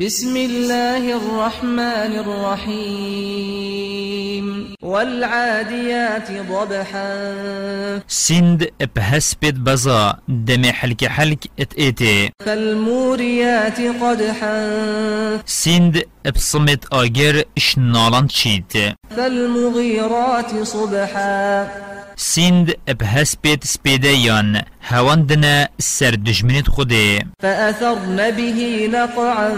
بسم الله الرحمن الرحيم. والعاديات ضبحا. سند بهسبت بزا دم حلك حلك ات ايتي. فالموريات قدحا. سند بصمت آجر شنالان تشيت فالمغيرات صبحا. سند بهسبت سبيديان هواندنا سر دجمنت خوده. فأثرن به نقعا.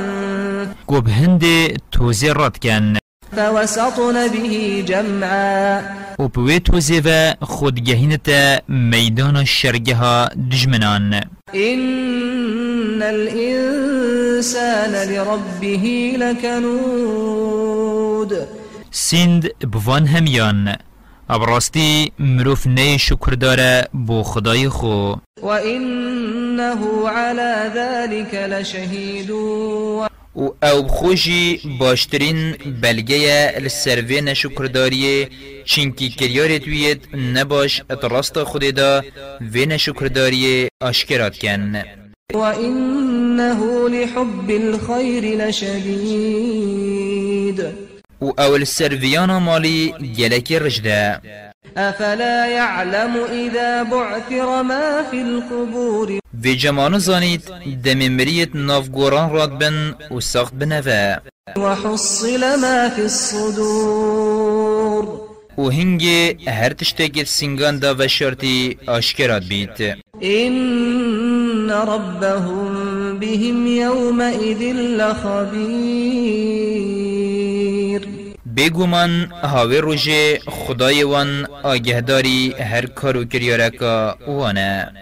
قب هند توزي رد كان فوسطن به جمعا. و بوی توزی و خودگهینتا میدان الشرگها دجمنان. إن الإنسان لربه لكنود. سند بوان همیان ابراستی مروف نی شکر داره بو خدای خو وإنه على ذلك لشهيد. و أو خوشی باشترین بلگه لسروین شکرداریه چینکی کریارت وید نباش اتراست خودی دا وین شکرداریه آشکرات کن وإنه لحب الخير لشديد. و اول سرویانا مالی گلکی رجده أفلا يعلم إذا بعثر ما في القبور؟ و جمانو زانید دم مریت نافگوران راد بن و ساخت بنوه وحصل ما في الصدور. و هنگی هر تشتگید سنگان دا و شرطی آشکرات بید ربهم بهم يومئذ لخبير. بگومان هاوی روژه خدای وان آگهداری هر کارو کریارکا وانه.